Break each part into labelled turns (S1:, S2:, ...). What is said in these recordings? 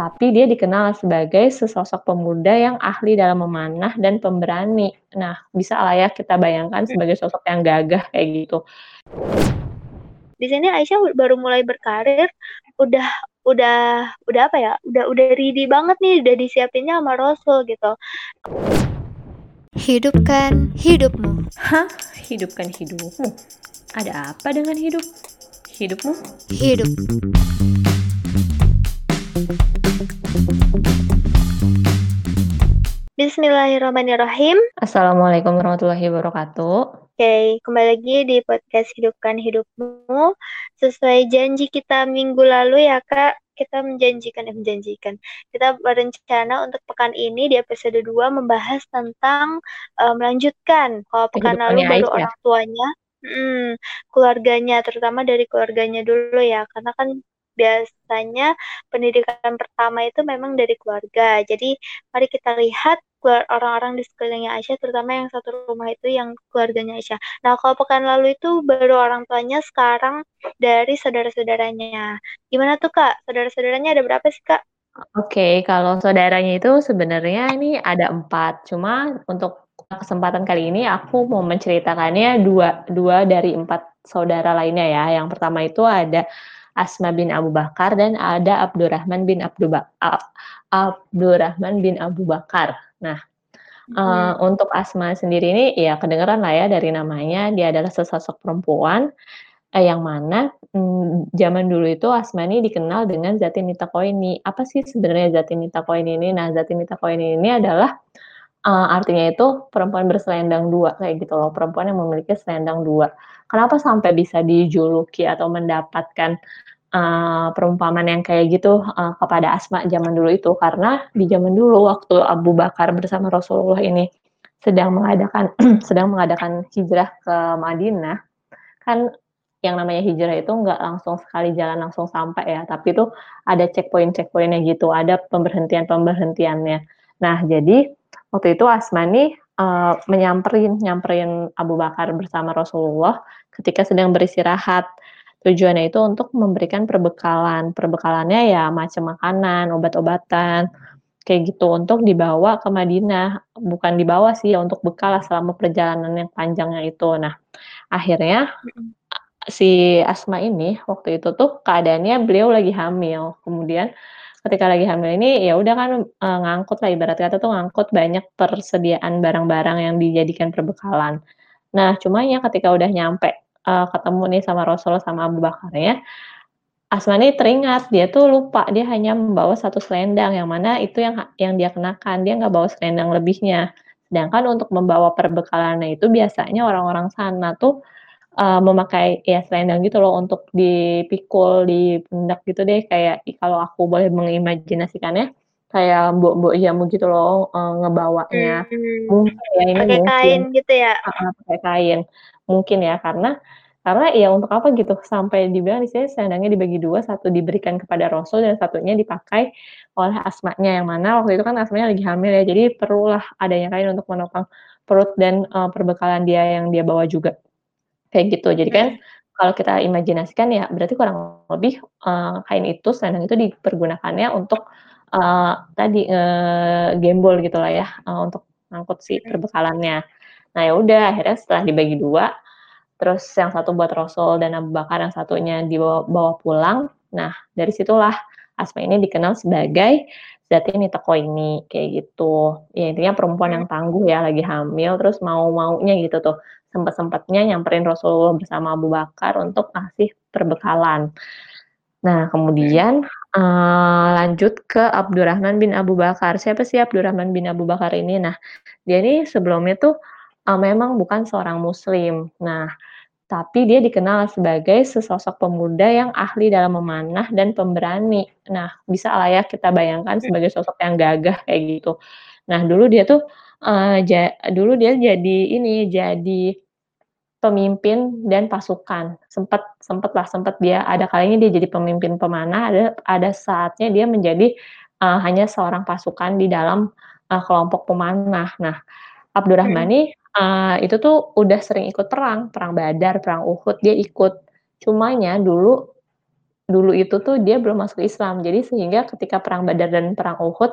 S1: tapi dia dikenal sebagai sesosok pemuda yang ahli dalam memanah dan pemberani. Nah, bisa lah ya kita bayangkan
S2: Hmm.
S1: sebagai sosok yang gagah kayak gitu.
S2: Di sini Aisyah baru mulai berkarir, udah udah udah apa ya, udah udah ready banget nih, udah disiapinnya sama Rasul gitu.
S3: Hidupkan hidupmu.
S1: Hah? Hidupkan hidupmu? Ada apa dengan hidup? Hidupmu?
S3: Hidup.
S2: Bismillahirrahmanirrahim.
S1: Assalamualaikum warahmatullahi wabarakatuh.
S2: Oke, kembali lagi di podcast Hidupkan Hidupmu. Sesuai janji kita minggu lalu ya Kak, kita menjanjikan, eh menjanjikan. Kita berencana untuk pekan ini di episode 2 membahas tentang uh, melanjutkan. Kalau pekan lalu baru
S1: Aisyah.
S2: orang tuanya, hmm, keluarganya, terutama dari keluarganya dulu ya. Karena kan biasanya pendidikan pertama itu memang dari keluarga. Jadi mari kita lihat orang-orang di sekelilingnya Aisyah, terutama yang satu rumah itu yang keluarganya Aisyah. Nah, kalau pekan lalu itu baru orang tuanya, sekarang dari saudara-saudaranya. Gimana tuh Kak? Saudara-saudaranya ada berapa sih Kak?
S1: Oke, kalau saudaranya itu sebenarnya ini ada empat. Cuma untuk kesempatan kali ini aku mau menceritakannya dua, dua dari empat saudara lainnya ya. Yang pertama itu ada Asma bin Abu Bakar dan ada Abdurrahman bin Abdu Ba- Ab- Abdurrahman bin Abu Bakar. Nah, eh, untuk Asma sendiri ini ya kedengeran lah ya dari namanya dia adalah sesosok perempuan eh, yang mana mm, zaman dulu itu Asma ini dikenal dengan Zatini Takoini. Apa sih sebenarnya Zatini Takoini ini? Nah, Zatini Takoini ini adalah eh, artinya itu perempuan berselendang dua kayak gitu loh, perempuan yang memiliki selendang dua. Kenapa sampai bisa dijuluki atau mendapatkan eh, perumpamaan yang kayak gitu eh, kepada Asma zaman dulu itu? Karena di zaman dulu waktu Abu Bakar bersama Rasulullah ini sedang mengadakan sedang mengadakan hijrah ke Madinah, kan yang namanya hijrah itu nggak langsung sekali jalan langsung sampai ya, tapi itu ada checkpoint-checkpointnya gitu, ada pemberhentian-pemberhentiannya. Nah, jadi waktu itu Asma nih eh, menyamperin nyamperin Abu Bakar bersama Rasulullah ketika sedang beristirahat. Tujuannya itu untuk memberikan perbekalan. Perbekalannya ya macam makanan, obat-obatan, kayak gitu untuk dibawa ke Madinah. Bukan dibawa sih ya untuk bekal selama perjalanan yang panjangnya itu. Nah, akhirnya si Asma ini waktu itu tuh keadaannya beliau lagi hamil. Kemudian ketika lagi hamil ini ya udah kan eh, ngangkut lah ibarat kata tuh ngangkut banyak persediaan barang-barang yang dijadikan perbekalan. Nah, cuma ya ketika udah nyampe eh, ketemu nih sama Rasul sama Abu Bakarnya, Asma ini teringat dia tuh lupa dia hanya membawa satu selendang yang mana itu yang yang dia kenakan dia nggak bawa selendang lebihnya. Sedangkan untuk membawa perbekalannya itu biasanya orang-orang sana tuh eh, memakai ya selendang gitu loh untuk dipikul di pundak gitu deh kayak kalau aku boleh mengimajinasikannya kayak mbok-mbok jamu gitu loh eh, ngebawanya.
S2: Hmm,
S1: Mungkin ya ini
S2: pakai
S1: mungkin
S2: kain gitu ya?
S1: Heeh, pakai kain. Mungkin ya karena karena ya untuk apa gitu sampai dibilang di sini selendangnya dibagi dua, satu diberikan kepada Rasul dan satunya dipakai oleh Asmanya yang mana waktu itu kan Asmanya lagi hamil ya, jadi perlulah adanya kain untuk menopang perut dan eh, perbekalan dia yang dia bawa juga. Kayak gitu. Jadi kan
S2: Hmm.
S1: kalau kita imajinasikan ya berarti kurang lebih eh, kain itu selendang itu dipergunakannya untuk eh, tadi eh, gembol gitu lah ya eh, untuk ngangkut si
S2: Hmm.
S1: perbekalannya. Nah ya udah akhirnya setelah dibagi dua, terus yang satu buat Rasul dan Abu Bakar, yang satunya dibawa bawa pulang. Nah dari situlah Asma ini dikenal sebagai Zatini Takoini kayak gitu. Ya intinya perempuan yang tangguh ya lagi hamil terus mau-maunya gitu tuh sempat-sempatnya nyamperin Rasulullah bersama Abu Bakar untuk ngasih perbekalan. Nah, kemudian eh, lanjut ke Abdurrahman bin Abu Bakar. Siapa sih Abdurrahman bin Abu Bakar ini? Nah, dia ini sebelumnya tuh eh, memang bukan seorang muslim. Nah, tapi dia dikenal sebagai sesosok pemuda yang ahli dalam memanah dan pemberani. Nah, bisa lah ya kita bayangkan sebagai sosok yang gagah kayak gitu. Nah, dulu dia tuh eh, ja- dulu dia jadi ini jadi pemimpin dan pasukan. Sempat sempat lah sempat dia ada kalinya dia jadi pemimpin pemanah, ada ada saatnya dia menjadi eh, hanya seorang pasukan di dalam eh, kelompok pemanah. Nah, Abdurrahman Eh, itu tuh udah sering ikut perang, perang Badar, perang Uhud dia ikut. Cumanya dulu dulu itu tuh dia belum masuk Islam. Jadi sehingga ketika perang Badar dan perang Uhud,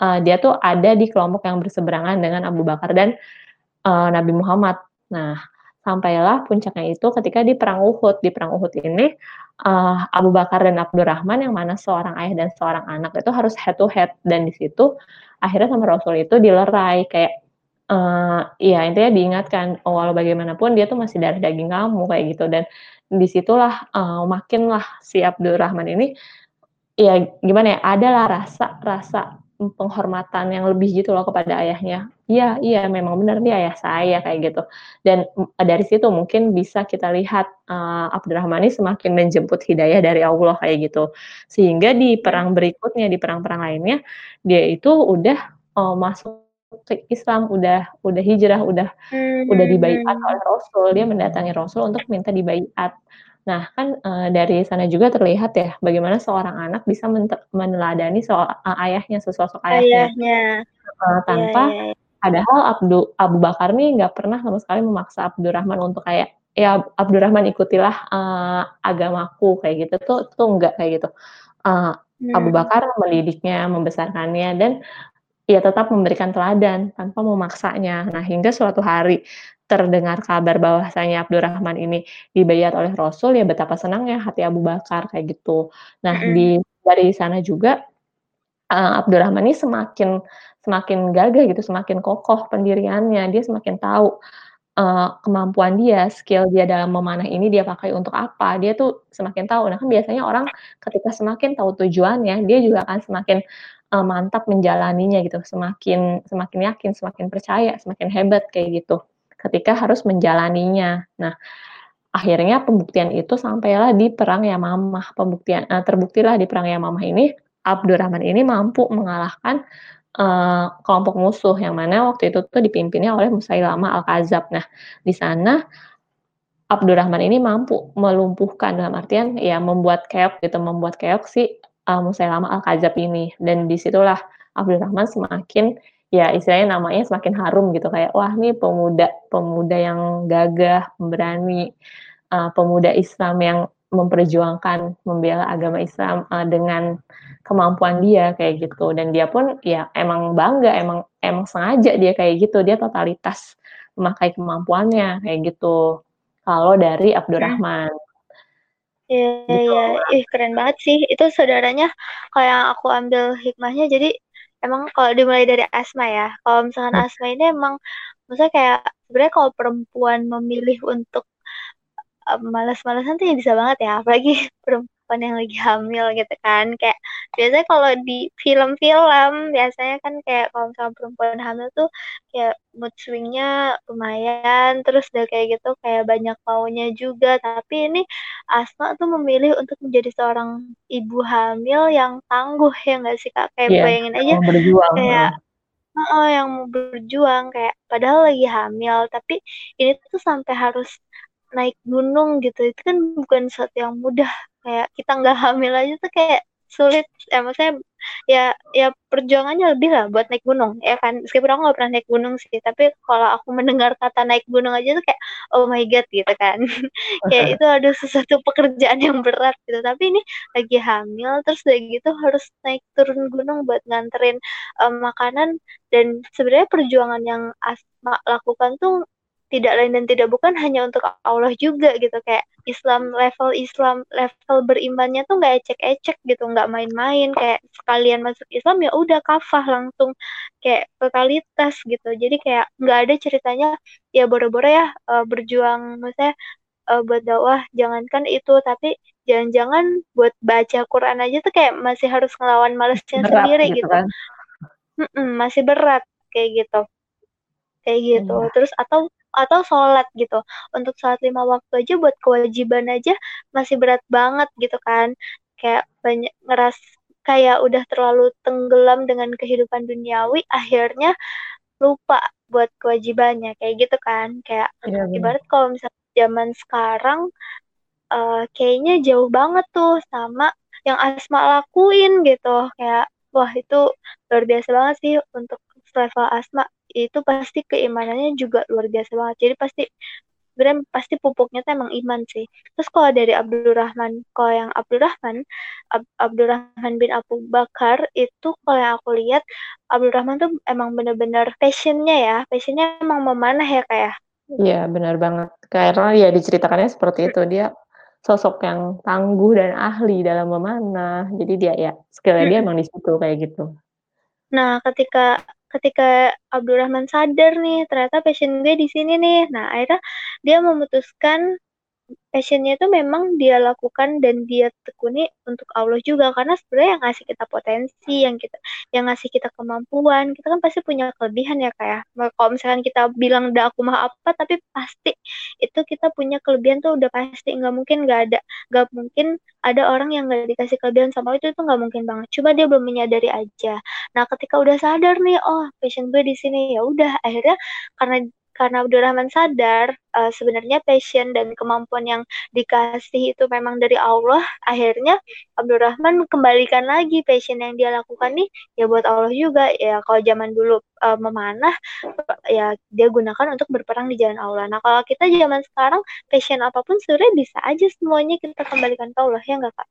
S1: uh, dia tuh ada di kelompok yang berseberangan dengan Abu Bakar dan uh, Nabi Muhammad. Nah, sampailah puncaknya itu ketika di perang Uhud. Di perang Uhud ini uh, Abu Bakar dan Abdurrahman yang mana seorang ayah dan seorang anak itu harus head to head dan di situ akhirnya sama Rasul itu dilerai kayak uh, ya intinya diingatkan oh, walau bagaimanapun dia tuh masih dari daging kamu kayak gitu dan di situlah uh, makinlah si Abdurrahman ini ya gimana ya adalah rasa rasa penghormatan yang lebih gitu loh kepada ayahnya. Iya, iya memang benar dia ayah saya kayak gitu. Dan dari situ mungkin bisa kita lihat uh, Abdurrahman ini semakin menjemput hidayah dari Allah kayak gitu. Sehingga di perang berikutnya, di perang-perang lainnya, dia itu udah uh, masuk ke Islam, udah udah hijrah, udah hmm. udah dibaiat oleh Rasul. Dia mendatangi Rasul untuk minta dibaiat. Nah, kan uh, dari sana juga terlihat ya bagaimana seorang anak bisa meneladani soal uh, ayahnya, sesosok ayahnya, ayahnya. Uh, tanpa yeah, yeah. Iya. padahal Abdu Abu Bakar nih nggak pernah sama sekali memaksa Abdurrahman untuk kayak ya Abdurrahman ikutilah uh, agamaku kayak gitu tuh tuh enggak kayak gitu. Uh, hmm. Abu Bakar mendidiknya, membesarkannya dan ya tetap memberikan teladan tanpa memaksanya. Nah, hingga suatu hari terdengar kabar bahwasanya Abdurrahman ini dibayar oleh Rasul, ya betapa senangnya hati Abu Bakar kayak gitu. Nah, di dari sana juga uh, Abdurrahman ini semakin semakin gagah gitu, semakin kokoh pendiriannya. Dia semakin tahu uh, kemampuan dia, skill dia dalam memanah ini dia pakai untuk apa. Dia tuh semakin tahu. Nah, kan biasanya orang ketika semakin tahu tujuannya, dia juga akan semakin uh, mantap menjalaninya gitu, semakin semakin yakin, semakin percaya, semakin hebat kayak gitu. Ketika harus menjalaninya. Nah, akhirnya pembuktian itu sampailah di perang Yamamah. Pembuktian uh, terbuktilah di perang Yamamah ini Abdurrahman ini mampu mengalahkan uh, kelompok musuh yang mana waktu itu tuh dipimpinnya oleh Musailamah Al-Kadzab. Nah, di sana Abdurrahman ini mampu melumpuhkan dalam artian ya membuat keok gitu, membuat keok si uh, Musailamah Al-Kadzab ini. Dan di situlah Abdurrahman semakin ya istilahnya namanya semakin harum gitu. Kayak wah nih pemuda pemuda yang gagah berani uh, pemuda Islam yang memperjuangkan membela agama Islam uh, dengan kemampuan dia kayak gitu. Dan dia pun ya emang bangga emang emang sengaja dia kayak gitu. Dia totalitas memakai kemampuannya kayak gitu. Kalau dari Abdurrahman
S2: Iya, gitu. iya, ih keren banget sih. Itu saudaranya kayak aku ambil hikmahnya. Jadi emang kalau dimulai dari Asma ya, kalau misalkan hmm. Asma ini emang, maksudnya kayak sebenarnya kalau perempuan memilih untuk uh, malas-malasan tuh ya bisa banget ya, apalagi perempuan perempuan yang lagi hamil gitu kan. Kayak biasanya kalau di film-film biasanya kan kayak kalau misalnya perempuan hamil tuh kayak mood swingnya lumayan terus udah kayak gitu kayak banyak maunya juga. Tapi ini Asma tuh memilih untuk menjadi seorang ibu hamil yang tangguh ya nggak sih kak? Kayak yeah, bayangin aja berjuang. kayak Oh, yang mau berjuang kayak padahal lagi hamil. Tapi ini tuh sampai harus naik gunung gitu itu kan bukan sesuatu yang mudah. Kayak kita nggak hamil aja tuh kayak sulit. Ya maksudnya ya ya perjuangannya lebih lah buat naik gunung ya kan? Meskipun aku nggak pernah naik gunung sih tapi kalau aku mendengar kata naik gunung aja tuh kayak oh my god gitu kan. Kayak itu ada sesuatu pekerjaan yang berat gitu. Tapi ini lagi hamil terus udah gitu harus naik turun gunung buat nganterin um, makanan. Dan sebenarnya perjuangan yang Asma lakukan tuh tidak lain dan tidak bukan hanya untuk Allah juga gitu kayak Islam level Islam level berimannya tuh nggak ecek-ecek gitu nggak main-main kayak sekalian masuk Islam ya udah kafah langsung kayak totalitas gitu jadi kayak nggak ada ceritanya ya boro-boro ya uh, berjuang maksudnya uh, buat dakwah jangankan itu tapi jangan-jangan buat baca Quran aja tuh kayak masih harus ngelawan malesnya sendiri gitu, gitu. Kan? masih berat kayak gitu kayak gitu hmm. terus atau atau sholat gitu. Untuk sholat lima waktu aja buat kewajiban aja masih berat banget gitu kan. Kayak banyak ngeras kayak udah terlalu tenggelam dengan kehidupan duniawi akhirnya lupa buat kewajibannya. Kayak gitu kan. Kayak ya, ibarat kalau misalnya zaman sekarang uh, kayaknya jauh banget tuh sama yang Asma lakuin gitu. Kayak wah itu luar biasa banget sih untuk level Asma itu pasti keimanannya juga luar biasa banget. Jadi pasti sebenarnya pasti pupuknya tuh emang iman sih. Terus kalau dari Abdurrahman, kalau yang Abdurrahman, Ab Abdurrahman bin Abu Bakar itu kalau yang aku lihat Abdurrahman tuh emang bener-bener passionnya ya, passionnya emang memanah ya kayak. Ya?
S1: Iya benar banget, karena ya diceritakannya seperti itu, dia sosok yang tangguh dan ahli dalam memanah, jadi dia ya skill-nya dia emang di situ, kayak gitu.
S2: Nah, ketika ketika Abdurrahman sadar nih, ternyata passion dia di sini nih. Nah, akhirnya dia memutuskan passionnya itu memang dia lakukan dan dia tekuni untuk Allah juga. Karena sebenarnya yang ngasih kita potensi yang kita yang ngasih kita kemampuan kita kan pasti punya kelebihan ya kayak ya. kalau misalkan kita bilang udah aku mah apa tapi pasti itu kita punya kelebihan tuh udah pasti. Nggak mungkin nggak ada nggak mungkin ada orang yang nggak dikasih kelebihan sama itu itu nggak mungkin banget. Coba dia belum menyadari aja nah ketika udah sadar nih oh passion gue di sini ya udah akhirnya karena karena Abdurrahman sadar uh, sebenarnya passion dan kemampuan yang dikasih itu memang dari Allah, akhirnya Abdurrahman kembalikan lagi passion yang dia lakukan nih ya buat Allah juga. Ya kalau zaman dulu uh, memanah ya dia gunakan untuk berperang di jalan Allah. Nah, kalau kita zaman sekarang passion apa pun sebenarnya bisa aja semuanya kita kembalikan ke Allah ya enggak Kak?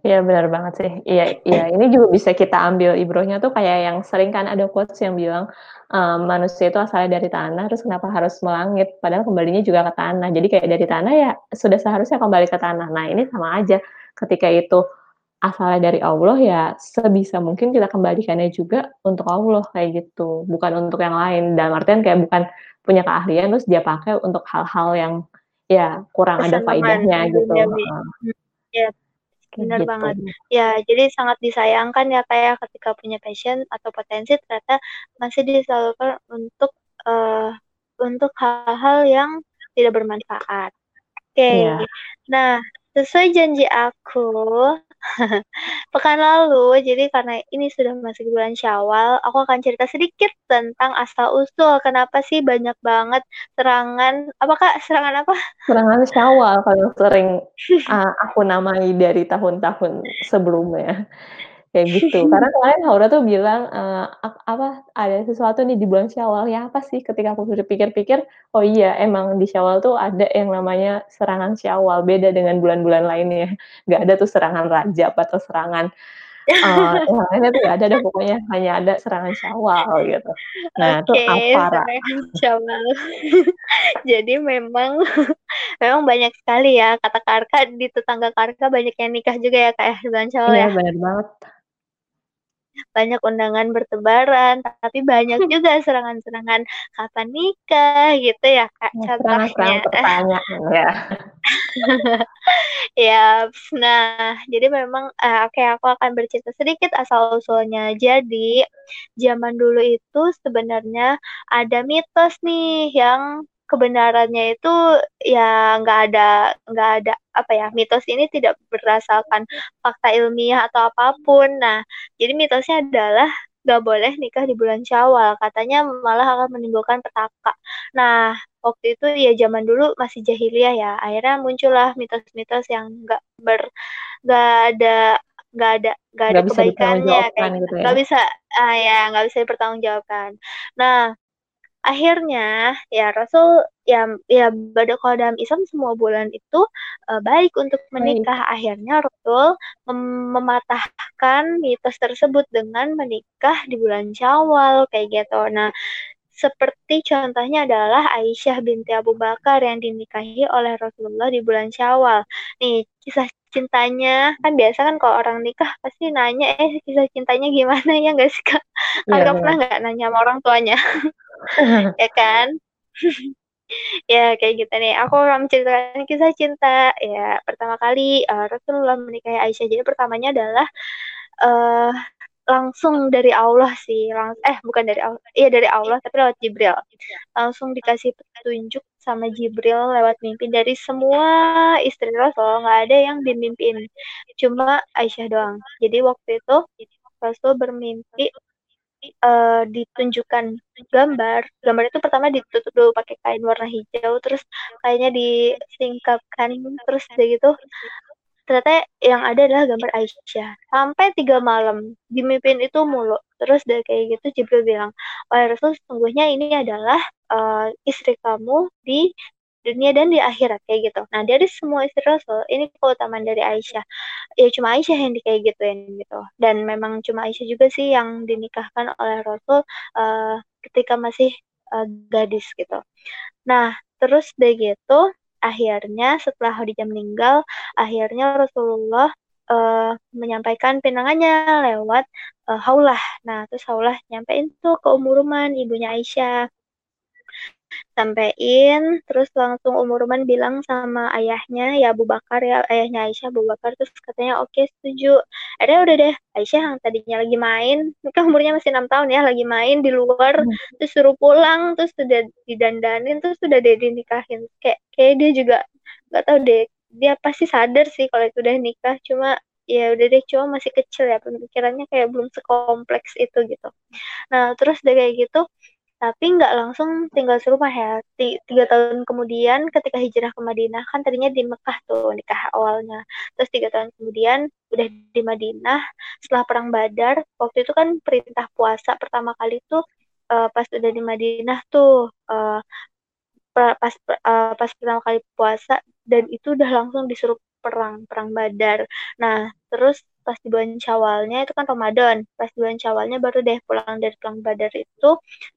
S1: Iya benar banget sih. Iya iya ini juga bisa kita ambil ibrohnya tuh kayak yang sering kan ada quotes yang bilang, eee, manusia itu asalnya dari tanah terus kenapa harus melangit, padahal kembalinya juga ke tanah. Jadi kayak dari tanah ya sudah seharusnya kembali ke tanah. Nah ini sama aja, ketika itu asalnya dari Allah ya sebisa mungkin kita kembalikannya juga untuk Allah kayak gitu, bukan untuk yang lain. Dalam artian kayak bukan punya keahlian terus dia pakai untuk hal-hal yang ya kurang ada faedahnya gitu.
S2: Iya. Benar gitu. banget. Ya, jadi sangat disayangkan ya kayak ya, ketika punya passion atau potensi ternyata masih disalurkan untuk uh, untuk hal-hal yang tidak bermanfaat. Oke. Okay. Iya. Nah, sesuai janji aku, pekan lalu, jadi karena ini sudah masuk bulan Syawal, aku akan cerita sedikit tentang asal-usul kenapa sih banyak banget serangan, apa Kak, serangan apa?
S1: Serangan Syawal kalau sering, uh, aku namai dari tahun-tahun sebelumnya. Kayak gitu. Karena kemarin Haura tuh bilang, eee, apa, ada sesuatu nih di bulan Syawal, ya apa sih? Ketika aku berpikir-pikir, oh iya emang di Syawal tuh ada yang namanya serangan Syawal, beda dengan bulan-bulan lainnya. Nggak ada tuh serangan Rajab atau serangan, eee, yang lainnya tuh nggak ada deh pokoknya, hanya ada serangan Syawal gitu. Nah itu
S2: Oke,
S1: apa,
S2: Syawal. Jadi memang memang banyak sekali ya kata Karka, di tetangga Karka banyak yang nikah juga ya, Kak, ya, bulan Syawal
S1: Iya
S2: ya?
S1: bener banget
S2: banyak undangan bertebaran, tapi banyak juga serangan-serangan kapan nikah gitu ya Kak
S1: ya, contohnya. Pertanyaan ya.
S2: ya, nah jadi memang uh, oke okay, aku akan bercerita sedikit asal usulnya. Jadi zaman dulu itu sebenarnya ada mitos nih yang kebenarannya itu ya nggak ada nggak ada apa ya mitos ini tidak berdasarkan fakta ilmiah atau apa pun. Nah, jadi mitosnya adalah nggak boleh nikah di bulan Syawal. Katanya malah akan menimbulkan petaka. Nah, waktu itu ya zaman dulu masih jahiliyah ya. Akhirnya muncullah mitos-mitos yang nggak ber nggak ada nggak ada nggak ada kebaikannya kayak gitu. Ya? Nggak bisa ah ya nggak bisa dipertanggungjawabkan. Nah, akhirnya ya Rasul ya ya pada kalau dalam Islam semua bulan itu uh, baik untuk menikah. Baik. Akhirnya Rasul mem mematahkan mitos tersebut dengan menikah di bulan Syawal kayak gitu. Nah, seperti contohnya adalah Aisyah binti Abu Bakar yang dinikahi oleh Rasulullah di bulan Syawal. Nih, kisah cintanya kan biasa kan kalau orang nikah pasti nanya eh kisah cintanya gimana ya nggak sih kak? Kagak yeah, pernah nggak nanya sama orang tuanya, ya kan? ya kayak gitu nih. Aku akan menceritakan kisah cinta. Ya pertama kali uh, Rasulullah menikahi Aisyah. Jadi pertamanya adalah uh, langsung dari Allah sih lang eh bukan dari Allah iya dari Allah tapi lewat Jibril. Langsung dikasih petunjuk sama Jibril lewat mimpi dari semua istri Rasul nggak ada yang dimimpin. Cuma Aisyah doang. Jadi waktu itu Rasul bermimpi uh, ditunjukkan gambar gambar itu pertama ditutup dulu pakai kain warna hijau terus kayaknya disingkapkan terus dari gitu ternyata yang ada adalah gambar Aisyah sampai tiga malam dimimpin itu mulu terus dari kayak gitu Jibril bilang wahai Rasul sesungguhnya ini adalah uh, istri kamu di dunia dan di akhirat kayak gitu. Nah dari semua istri Rasul ini keutamaan dari Aisyah. Ya cuma Aisyah yang di kayak gituin gitu. Dan memang cuma Aisyah juga sih yang dinikahkan oleh Rasul uh, ketika masih uh, gadis gitu. Nah terus deh gitu akhirnya setelah Khadijah meninggal akhirnya Rasulullah uh, menyampaikan pinangannya lewat uh, Haulah. Nah, terus Haulah nyampein tuh ke ibunya Aisyah sampein terus langsung Umur Ruman bilang sama ayahnya ya Abu Bakar ya ayahnya Aisyah Abu Bakar terus katanya oke okay, setuju. Ada udah deh Aisyah yang tadinya lagi main kan umurnya masih enam tahun ya lagi main di luar hmm. terus suruh pulang terus sudah didandanin terus sudah deh dinikahin. Kayak kayak dia juga nggak tahu deh dia pasti sadar sih kalau itu udah nikah cuma ya udah deh cuma masih kecil ya pemikirannya kayak belum sekompleks itu gitu. Nah terus deh kayak gitu tapi nggak langsung tinggal serumah ya. Tiga tahun kemudian ketika hijrah ke Madinah, kan tadinya di Mekah tuh nikah awalnya. Terus tiga tahun kemudian udah di Madinah, setelah perang Badar, waktu itu kan perintah puasa pertama kali tuh uh, pas udah di Madinah tuh uh, pas uh, pas pertama kali puasa dan itu udah langsung disuruh perang perang Badar. Nah terus pas di bulan Syawalnya itu kan Ramadan. Pas di bulan Syawalnya baru deh pulang dari perang Badar itu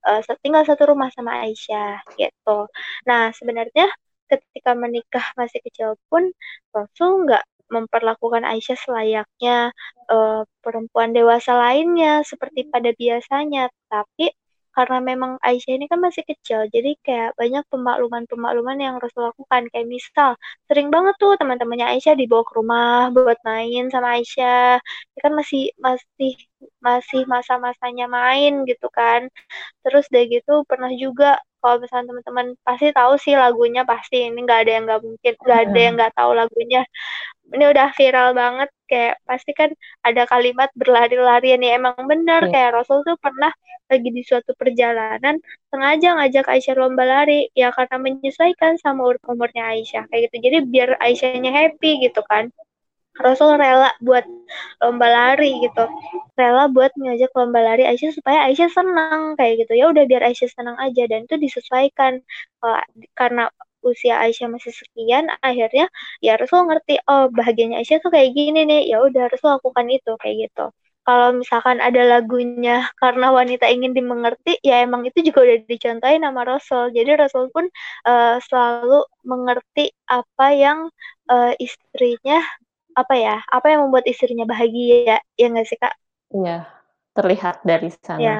S2: uh, tinggal satu rumah sama Aisyah gitu. Nah sebenarnya ketika menikah masih kecil pun Rasul nggak memperlakukan Aisyah selayaknya uh, perempuan dewasa lainnya seperti pada biasanya. Tapi karena memang Aisyah ini kan masih kecil, jadi kayak banyak pemakluman-pemakluman yang Rasul lakukan. Kayak misal, sering banget tuh teman-temannya Aisyah dibawa ke rumah buat main sama Aisyah. Ya kan masih masih masih masa-masanya main gitu kan. Terus deh gitu pernah juga kalau misalnya teman-teman pasti tahu sih lagunya pasti. Ini nggak ada yang nggak mungkin. Nggak ada yang nggak tahu lagunya. Ini udah viral banget. Kayak pasti kan ada kalimat berlari-larian ya emang benar yeah. kayak Rasul tuh pernah lagi di suatu perjalanan sengaja ngajak Aisyah lomba lari. Ya karena menyesuaikan sama umurnya Aisyah kayak gitu. Jadi biar Aisyahnya happy gitu kan Rasul rela buat lomba lari gitu. Rela buat ngajak lomba lari Aisyah supaya Aisyah senang kayak gitu. Ya udah biar Aisyah senang aja dan itu disesuaikan. Karena usia Aisyah masih sekian akhirnya ya Rasul ngerti oh bahagianya Aisyah tuh kayak gini nih. Ya udah Rasul lakukan itu kayak gitu. Kalau misalkan ada lagunya karena wanita ingin dimengerti ya emang itu juga udah dicontohin sama Rasul. Jadi Rasul pun uh, selalu mengerti apa yang uh, istrinya apa ya apa yang membuat istrinya bahagia ya nggak sih kak
S1: iya terlihat dari sana ya.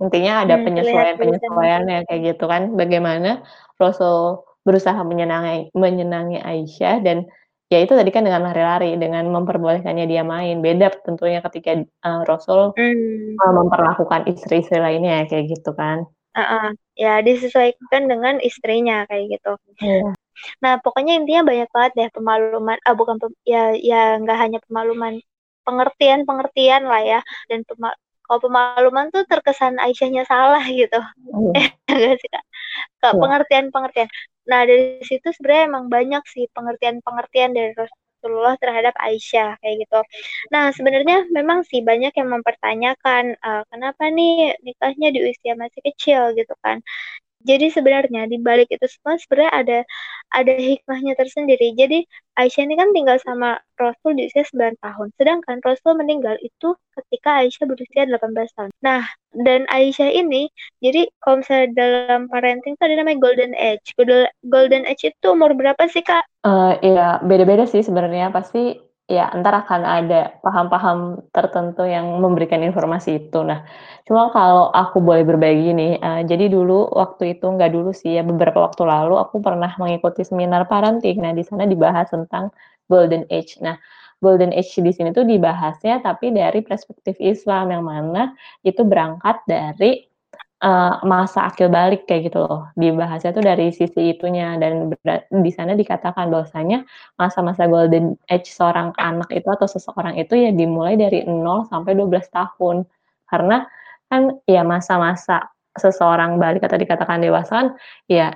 S1: intinya ada hmm, penyesuaian penyesuaian ya kayak gitu kan bagaimana Rasul berusaha menyenangi menyenangi Aisyah dan ya itu tadi kan dengan lari-lari dengan memperbolehkannya dia main beda tentunya ketika uh, Rasul mm. uh, memperlakukan istri-istri lainnya kayak gitu kan
S2: uh -uh. ya disesuaikan dengan istrinya kayak gitu yeah. Nah pokoknya intinya banyak banget deh pemaluman ah bukan pem, ya ya nggak hanya pemaluman pengertian pengertian lah ya dan pema, kalau pemaluman tuh terkesan Aisyahnya salah gitu oh. eh enggak sih kak ke iya. pengertian pengertian Nah, dari situ sebenarnya emang banyak sih pengertian-pengertian dari Rasulullah terhadap Aisyah kayak gitu. Nah, sebenarnya memang sih banyak yang mempertanyakan uh, kenapa nih nikahnya di usia masih kecil gitu kan. Jadi sebenarnya di balik itu semua sebenarnya ada ada hikmahnya tersendiri. Jadi Aisyah ini kan tinggal sama Rasul di usia 9 tahun. Sedangkan Rasul meninggal itu ketika Aisyah berusia 18 tahun. Nah, dan Aisyah ini jadi kalau misalnya dalam parenting itu ada namanya golden age. Golden age itu umur berapa sih, Kak?
S1: Uh, ya, beda-beda sih sebenarnya. Pasti ya entar akan ada paham-paham tertentu yang memberikan informasi itu. Nah, cuma kalau aku boleh berbagi nih, uh, jadi dulu waktu itu nggak dulu sih ya beberapa waktu lalu aku pernah mengikuti seminar parenting. Nah, di sana dibahas tentang golden age. Nah, golden age di sini tuh dibahasnya tapi dari perspektif Islam yang mana itu berangkat dari uh, masa akil balik kayak gitu loh. Dibahasnya tuh dari sisi itunya dan di sana dikatakan bahwasanya masa-masa golden age seorang anak itu atau seseorang itu ya dimulai dari 0 sampai 12 tahun. Karena kan ya masa-masa seseorang balik atau dikatakan dewasa kan ya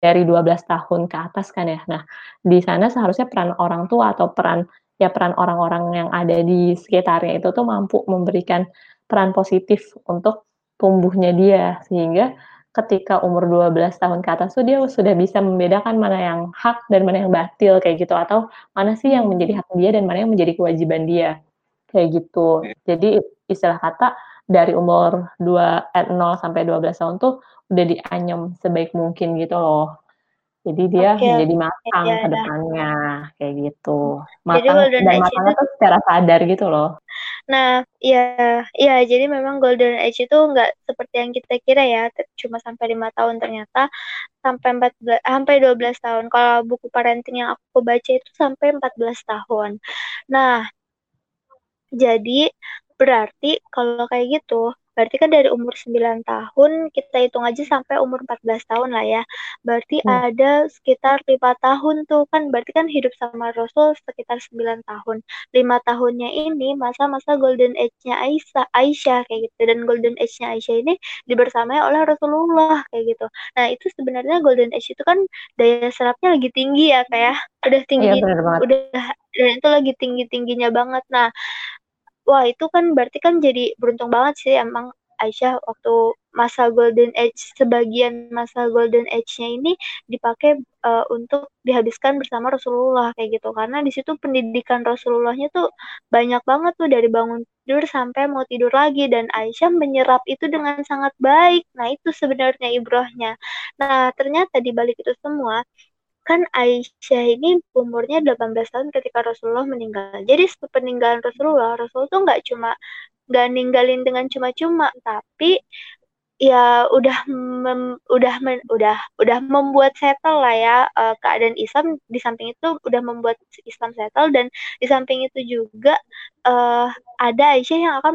S1: dari 12 tahun ke atas kan ya. Nah, di sana seharusnya peran orang tua atau peran ya peran orang-orang yang ada di sekitarnya itu tuh mampu memberikan peran positif untuk tumbuhnya dia sehingga ketika umur 12 tahun ke atas tuh dia sudah bisa membedakan mana yang hak dan mana yang batil kayak gitu, atau mana sih yang menjadi hak dia dan mana yang menjadi kewajiban dia, kayak gitu. Jadi istilah kata dari umur 2 eh, 0 sampai 12 tahun tuh udah dianyam sebaik mungkin gitu loh. Jadi dia
S2: Oke
S1: menjadi matang
S2: iya
S1: ke
S2: iya.
S1: depannya, kayak gitu.
S2: jadi
S1: Matang
S2: golden
S1: dan matangnya tuh secara sadar gitu loh.
S2: Nah, iya iya, jadi memang golden age itu nggak seperti yang kita kira ya, cuma sampai 5 tahun, ternyata sampai empat bela sampai 12 tahun. Kalau buku parenting yang aku baca itu sampai 14 tahun. Nah jadi berarti kalau kayak gitu, berarti kan dari umur 9 tahun kita hitung aja sampai umur 14 tahun lah ya. Berarti
S1: Mmm.
S2: ada sekitar 5 tahun tuh, kan berarti kan hidup sama Rasul sekitar 9 tahun. 5 tahunnya ini masa-masa golden age-nya Aisy Aisyah kayak gitu, dan golden age-nya Aisyah ini dibersamai oleh Rasulullah kayak gitu. Nah itu sebenarnya golden age itu kan daya serapnya lagi tinggi ya, Kak, ya. Udah
S1: Iya
S2: tinggi
S1: banget.
S2: udah dan itu lagi tinggi-tingginya banget. Nah, wah itu kan berarti kan jadi beruntung banget sih emang Aisyah waktu masa golden age sebagian masa golden age-nya ini dipakai, eee, untuk dihabiskan bersama Rasulullah kayak gitu. Karena di situ pendidikan Rasulullahnya tuh banyak banget tuh dari bangun tidur sampai mau tidur lagi dan Aisyah menyerap itu dengan sangat baik. Nah itu sebenarnya ibrahnya. Nah ternyata di balik itu semua, kan Aisyah ini umurnya 18 tahun ketika Rasulullah meninggal. Jadi sepeninggalan Rasulullah, Rasul tuh nggak cuma nggak ninggalin dengan cuma-cuma, tapi ya udah mem udah men udah udah membuat settle lah ya, eee, keadaan Islam, di samping itu udah membuat Islam settle dan di samping itu juga, eee, ada Aisyah yang akan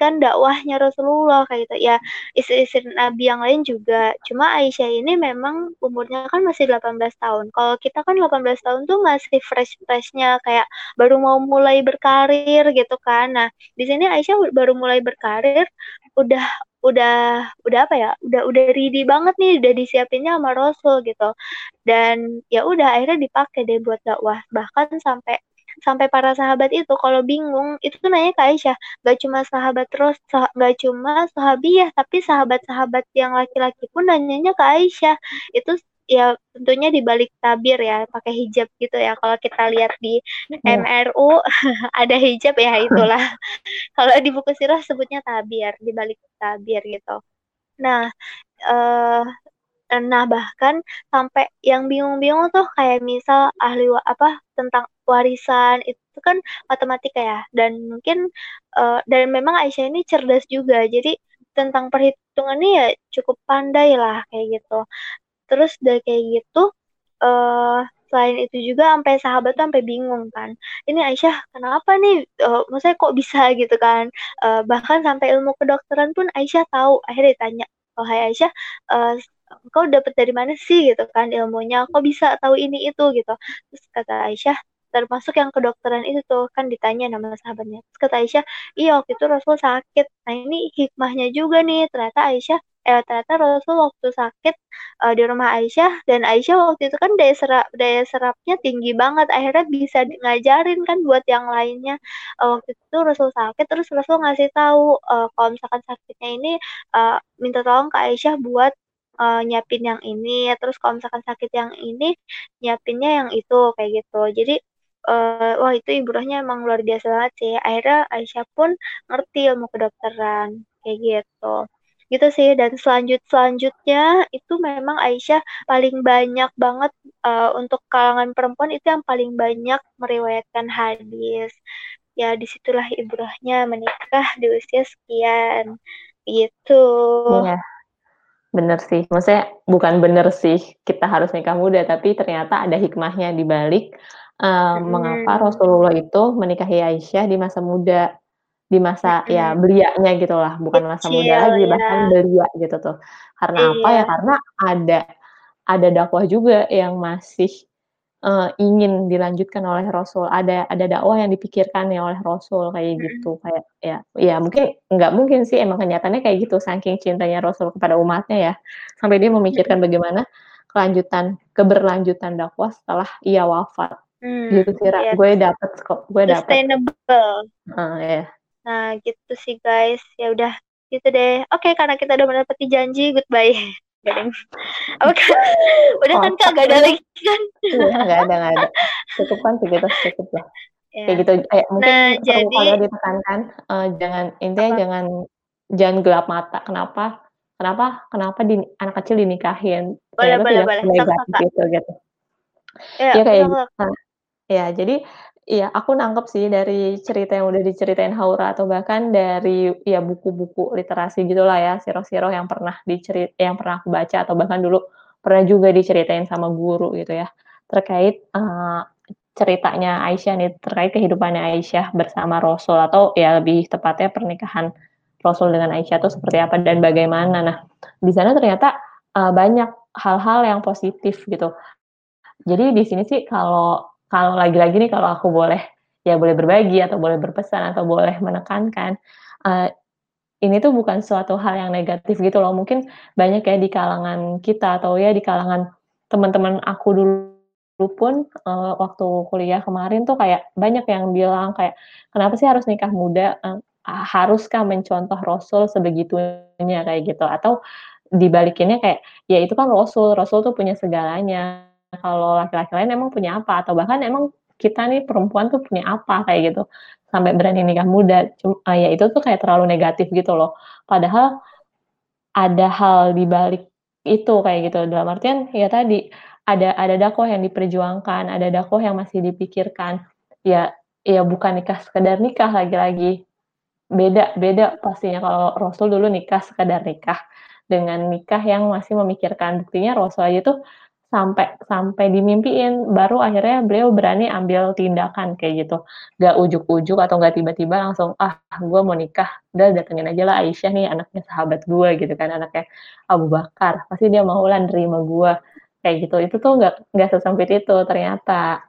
S2: melanjutkan dakwahnya Rasulullah kayak gitu. Ya istri-istri Nabi yang lain juga, cuma Aisyah ini memang umurnya kan masih 18 tahun. Kalau kita kan 18 tahun tuh masih fresh-fresh-nya kayak baru mau mulai berkarir gitu kan. Nah di sini Aisyah baru mulai berkarir, udah udah udah apa ya, udah udah ready banget nih, udah disiapinnya sama Rasul gitu. Dan ya udah akhirnya dipakai deh buat dakwah. Bahkan sampai sampai para sahabat itu kalau bingung, itu tuh nanya ke Aisyah, nggak cuma sahabat terus sa nggak cuma sahabiyyah, tapi sahabat-sahabat yang laki-laki pun nanyanya ke Aisyah. Itu ya tentunya di balik tabir ya, pakai hijab gitu ya. Kalau kita lihat di
S1: Iya.
S2: MRU ada hijab ya itulah. Kalau di buku sirah sebutnya tabir, di balik tabir gitu. Nah, eee, nah bahkan sampai yang bingung-bingung tuh kayak misal ahli apa, tentang warisan, itu kan matematika ya, dan mungkin, eee, dan memang Aisyah ini cerdas juga. Jadi tentang perhitungannya ya cukup pandai lah kayak gitu. Terus udah kayak gitu, eee, selain itu juga sampai sahabat tuh sampai bingung kan, "Ini Aisyah kenapa nih?" Eee, maksudnya kok bisa gitu kan. Eee, bahkan sampai ilmu kedokteran pun Aisyah tahu. Akhirnya ditanya, "Wahai Aisyah, eee, engkau dapat dari mana sih?" Gitu kan ilmunya, "Kok bisa tahu ini itu?" Gitu. Terus kata Aisyah, termasuk yang kedokteran itu tuh, kan ditanya nama sahabatnya. Terus kata Aisyah, "Iya waktu itu Rasul sakit." Nah ini hikmahnya juga nih, ternyata Aisyah eh ternyata Rasul waktu sakit, eee, di rumah Aisyah dan Aisyah waktu itu kan daya serap daya serapnya tinggi banget, akhirnya bisa ngajarin kan buat yang lainnya. Eee, waktu itu Rasul sakit, terus Rasul ngasih tahu, eee, kalau misalkan sakitnya ini, eee, minta tolong ke Aisyah buat, eee, nyiapin yang ini, terus kalau misalkan sakit yang ini, nyiapinnya yang itu, kayak gitu. Jadi, eee, wah itu ibrahnya emang luar biasa banget sih. Akhirnya Aisyah pun ngerti ilmu kedokteran, kayak gitu. Gitu sih dan selanjut-selanjutnya itu memang Aisyah paling banyak banget, eee, untuk kalangan perempuan itu yang paling banyak meriwayatkan hadis. Ya di situlah ibrahnya menikah di usia sekian, gitu.
S1: Iya. Bener sih, maksudnya bukan bener sih kita harus nikah muda, tapi ternyata ada hikmahnya di balik, eee, mengapa
S2: Mhm.
S1: Rasulullah itu menikahi Aisyah di masa muda, di masa ya
S2: Mhm.
S1: belianya gitulah, bukan masa muda
S2: Kecil,
S1: lagi, bahkan
S2: ya.
S1: belia gitu tuh. Karena apa? Ya
S2: Iya.
S1: karena ada ada dakwah juga yang masih, eee, ingin dilanjutkan oleh Rasul, ada ada dakwah yang dipikirkannya oleh Rasul kayak
S2: Mhm.
S1: gitu. Kayak ya ya mungkin nggak mungkin sih emang kenyataannya kayak gitu, saking cintanya Rasul kepada umatnya ya, sampai dia memikirkan bagaimana kelanjutan keberlanjutan dakwah setelah ia wafat.
S2: Mmm,
S1: Gitu sih,
S2: iya.
S1: gue dapet kok, gue dapet.
S2: Sustainable.
S1: Heeh, iya.
S2: Nah gitu sih guys, ya udah gitu deh. Oke, karena kita udah menepati janji, goodbye. Gading. Oke, udah kan kak gak ada lagi kan?
S1: Iya, nggak ada nggak ada. Cukup kan segitu cukup lah.
S2: Ya.
S1: Kayak gitu. Kayak mungkin
S2: Nah, jadi
S1: kalau ditekankan eh, jangan intinya
S2: apa?
S1: jangan jangan gelap mata. Kenapa? Kenapa? Kenapa di, anak kecil dinikahin?
S2: Boleh,
S1: Ternyata
S2: boleh, boleh.
S1: Gitu gitu.
S2: Ya,
S1: Iya kayak gitu. Nah, ya jadi ya aku nangkep sih dari cerita yang udah diceritain Haura atau bahkan dari ya buku-buku literasi gitulah ya, siro-siro yang pernah dicerit yang pernah aku baca atau bahkan dulu pernah juga diceritain sama guru gitu ya. Terkait eh, ceritanya Aisyah nih, terkait kehidupannya Aisyah bersama Rasul atau ya lebih tepatnya pernikahan Rasul dengan Aisyah itu seperti apa dan bagaimana. Nah, di sana ternyata eh, banyak hal-hal yang positif gitu. Jadi di sini sih kalau kalau lagi-lagi nih kalau aku boleh ya boleh berbagi atau boleh berpesan atau boleh menekankan eh, ini tuh bukan suatu hal yang negatif gitu loh. Mungkin banyak ya di kalangan kita atau ya di kalangan teman-teman aku dulu pun eh, waktu kuliah kemarin tuh kayak banyak yang bilang kayak kenapa sih harus nikah muda? Eh, haruskah mencontoh Rasul sebegitunya kayak gitu atau dibalikinnya kayak ya itu kan Rasul, Rasul tuh punya segalanya kalau laki-laki lain emang punya apa? Atau bahkan emang kita nih perempuan tuh punya apa? Kayak gitu. Sampai berani nikah muda. Cuma ya itu tuh kayak terlalu negatif gitu loh. Padahal ada hal di balik itu kayak gitu. Dalam artian ya tadi ada ada dakwah yang diperjuangkan ada dakwah yang masih dipikirkan. Ya ya bukan nikah sekedar nikah lagi-lagi. Beda beda pastinya kalau Rasul dulu nikah sekedar nikah dengan nikah yang masih memikirkan. Buktinya Rasul aja tuh sampai sampai dimimpiin. Baru akhirnya beliau berani ambil tindakan kayak gitu. Gak ujuk-ujuk atau gak tiba-tiba langsung ah gue mau nikah. Udah datengin aja lah Aisyah nih anaknya sahabat gue gitu kan. Anaknya Abu Bakar. Pasti dia mau lah nerima gue kayak gitu. Itu tuh nggak nggak sesempit itu ternyata.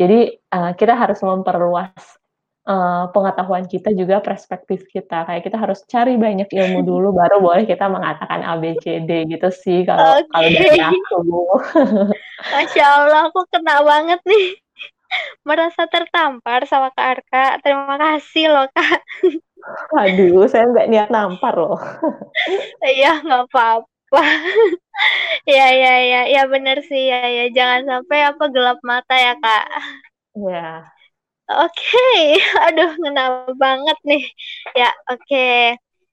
S1: Jadi uh, kita harus memperluas uh, pengetahuan kita juga perspektif kita kayak kita harus cari banyak ilmu dulu baru boleh kita mengatakan ABCD gitu sih kalau
S2: Oke.
S1: kalau dari aku
S2: Masya Allah, aku kena banget nih. Merasa tertampar sama Kak Arka. Terima kasih loh, Kak.
S1: aduh saya nggak niat nampar loh
S2: Iya, nggak apa-apa. ya, ya, ya. Ya bener sih, ya, ya. Jangan sampai apa gelap mata ya, Kak.
S1: ya
S2: Oke, aduh ngena banget nih. Ya, oke.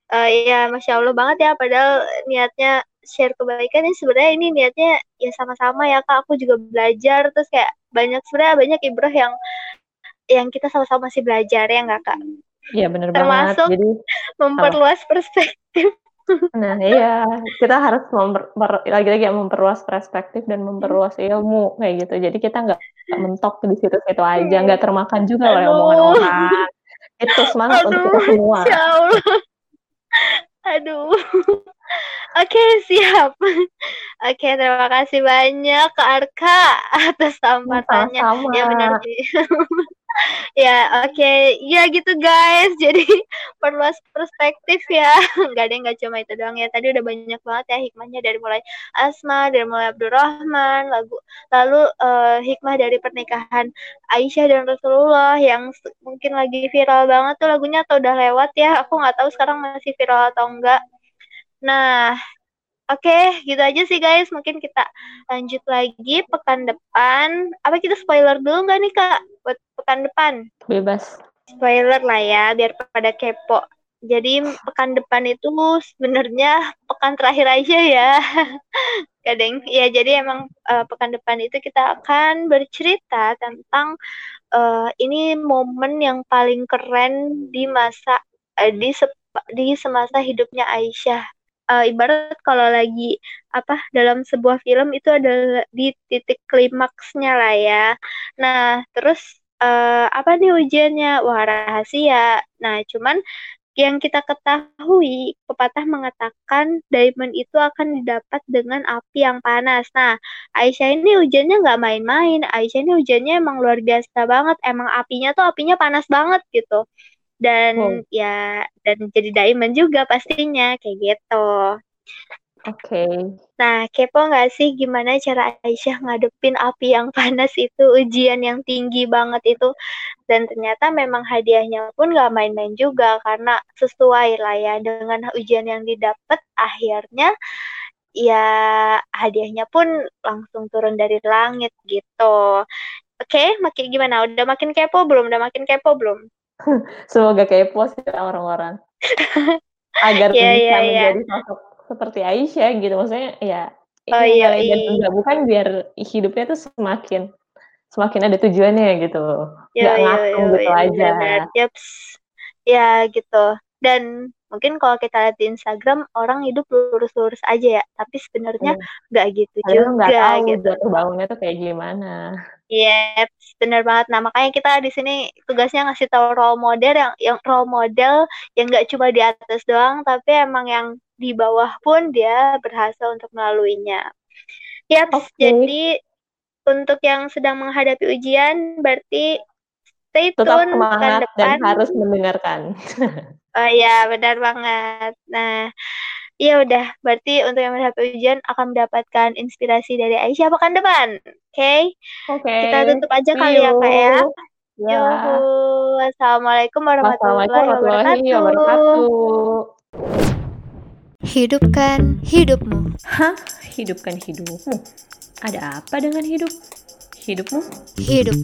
S2: Eh, ya, masya Allah banget ya. Padahal niatnya share kebaikan ini sebenarnya ini niatnya ya sama-sama ya kak. Aku juga belajar terus kayak banyak sebenarnya banyak ibrah yang yang kita sama-sama masih belajar ya nggak kak.
S1: Iya
S2: Termasuk
S1: banget. Jadi
S2: memperluas perspektif.
S1: Nah iya kita harus memper, lagi-lagi ya memperluas perspektif dan memperluas ilmu kayak gitu. Jadi kita nggak mentok di situ-situ aja, nggak termakan juga oleh omongan
S2: Aduh.
S1: orang. Itu semangat untuk kita
S2: Aduh,
S1: semua.
S2: ya Allah. Aduh. Oke, siap. Oke, terima kasih banyak Kak Arka atas tamparannya.
S1: Sama-sama.
S2: Ya benar sih. ya, oke. Ya gitu guys. Jadi perluas perspektif ya. Enggak ada yang nggak cuma itu doang ya. Tadi udah banyak banget ya hikmahnya dari mulai Asma, dari mulai Abdurrahman, lagu lalu eh, hikmah dari pernikahan Aisyah dan Rasulullah yang mungkin lagi viral banget tuh lagunya atau udah lewat ya. Aku nggak tahu sekarang masih viral atau enggak. Nah, oke, gitu aja sih guys. Mungkin kita lanjut lagi pekan depan. Apa kita spoiler dulu nggak nih Kak buat pekan depan?
S1: Bebas.
S2: Spoiler lah ya, biar pada kepo. Jadi pekan depan itu sebenarnya pekan terakhir aja ya. Kadang ya jadi emang eh, pekan depan itu kita akan bercerita tentang eh, ini momen yang paling keren di masa eh, di sep- di semasa hidupnya Aisyah. Eh, ibarat kalau lagi apa dalam sebuah film itu adalah di titik klimaksnya lah ya. Nah, terus eh, apa nih ujiannya? Wah, rahasia. Nah, cuman yang kita ketahui, pepatah mengatakan diamond itu akan didapat dengan api yang panas. Nah, Aisyah ini hujannya nggak main-main. Aisyah ini hujannya emang luar biasa banget. Emang apinya tuh apinya panas banget gitu. Dan
S1: Wow.
S2: ya, dan jadi diamond juga pastinya kayak gitu.
S1: Oke.
S2: Nah, kepo nggak sih gimana cara Aisyah ngadepin api yang panas itu, ujian yang tinggi banget itu, dan ternyata memang hadiahnya pun nggak main-main juga karena sesuai lah ya dengan ujian yang didapat, akhirnya ya hadiahnya pun langsung turun dari langit gitu. Oke, makin gimana? Udah makin kepo belum? Udah makin kepo belum?
S1: Semoga kepo sih orang-orang. Agar
S2: Iya
S1: bisa
S2: iya iya.
S1: menjadi sosok seperti Aisyah gitu, maksudnya ya
S2: Oh,
S1: iya
S2: iya iya.
S1: bukan biar hidupnya tuh semakin semakin ada tujuannya gitu,
S2: Yo
S1: nggak
S2: yo
S1: ngatung
S2: yo
S1: gitu
S2: yo,
S1: aja.
S2: yaps. Ya gitu, dan mungkin kalau kita lihat di Instagram orang hidup lurus-lurus aja ya, tapi sebenarnya
S1: Iya.
S2: nggak gitu
S1: Padahal nggak
S2: juga
S1: tahu
S2: gitu.
S1: jatuh bangunnya tuh kayak gimana.
S2: Yaps, bener banget. Nah, makanya kita di sini tugasnya ngasih tahu role model yang yang role model yang nggak cuma di atas doang, tapi emang yang di bawah pun dia berhasil untuk melaluinya. Yaps,
S1: Oke.
S2: jadi untuk yang sedang menghadapi ujian berarti stay
S1: Tetap
S2: tune
S1: semangat dan
S2: depan.
S1: harus mendengarkan.
S2: Oh iya, benar banget. Nah, ya udah, berarti untuk yang menghadapi ujian akan mendapatkan inspirasi dari Aisyah pekan depan. Oke?
S1: Oke,
S2: Kita tutup aja
S1: see
S2: kali ya, Kak ya.
S1: you. Ya.
S2: Yuhu. Assalamualaikum warahmatullahi
S1: Wassalamualaikum warahmatullahi
S2: wabarakatuh.
S1: wabarakatuh.
S3: Hidupkan hidupmu.
S1: Hah? Hidupkan hidupmu? Ada apa dengan hidup? Hidupmu?
S3: Hidup.